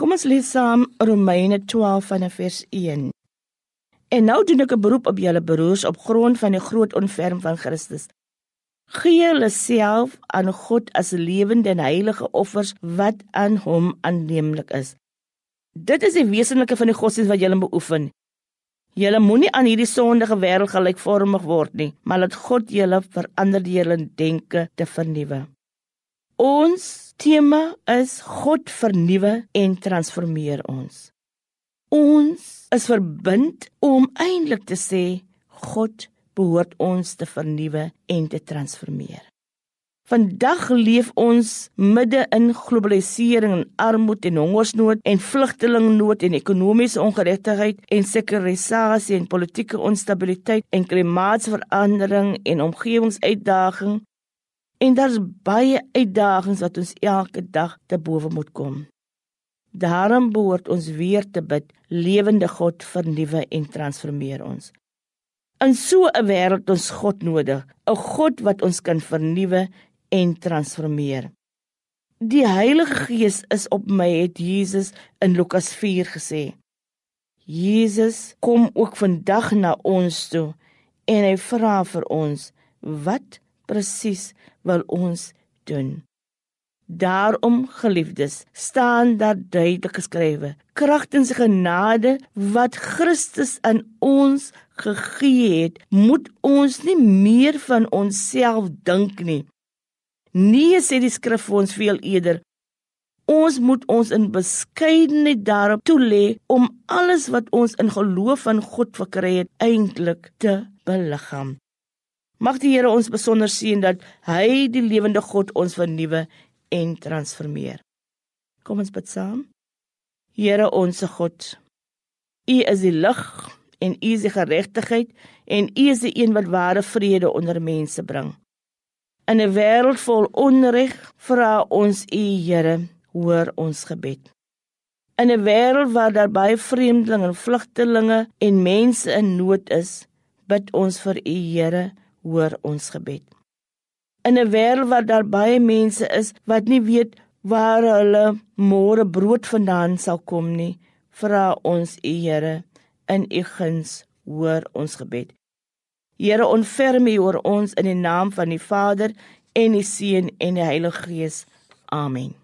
Kom ons lees saam Romeine 12 vanaf vers 1. En nou doen ek 'n beroep op julle broers op grond van die groot onferm van Christus. Gee julle self aan God as lewende en heilige offers wat aan hom aanneemlik is. Dit is die wesenlike van die godsdienst wat julle beoefen. Julle moenie aan hierdie sondige wêreld gelykvormig word nie, maar laat God julle verander deur julle denke te vernuwe. Ons tema is God vernuwe en transformeer ons. Ons is verbind om eintlik te sê God behoort ons te vernuwe en te transformeer. Vandag leef ons midde in globalisering en armoede en hongersnood en vlugtelingnood en ekonomiese ongeregtigheid en sekurisasie en politieke onstabiliteit en klimaatsverandering en omgewingsuitdagings En daar's baie uitdagings wat ons elke dag te bowe moet kom. Daarom behoort ons weer te bid, lewende God, vernuwe en transformeer ons. In so 'n wêreld ons God nodig, 'n God wat ons kan vernuwe en transformeer. Die Heilige Gees is op my, het Jesus in Lukas 4 gesê. Jesus kom ook vandag na ons toe en hy vra vir ons, wat presies wil ons doen. Daarom geliefdes, staan daar duidelik geskrywe: Kragtens genade wat Christus aan ons gegee het, moet ons nie meer van onsself dink nie. Nee sê die skrif vir ons veel eerder Ons moet ons in beskeidenheid daarop toelê om alles wat ons in geloof van God verkry het eintlik te beliggaam. Mag die Here ons besonder seën dat hy die lewende God ons vernuwe en transformeer. Kom ons bid saam. Here onsse God, U is die lig en U is die geregtigheid en U is die een wat ware vrede onder mense bring. In 'n wêreld vol onreg vra ons U Here, hoor ons gebed. In 'n wêreld waar daar baie vreemdelinge en vlugtelinge en mense in nood is, bid ons vir U Here hoor ons gebed. In 'n wêreld waar daar baie mense is wat nie weet waar hulle môre brood vandaan sal kom nie, vra ons U Here in U guns hoor ons gebed. Here ontferm U oor ons in die naam van die Vader en die Seun en die Heilige Gees. Amen.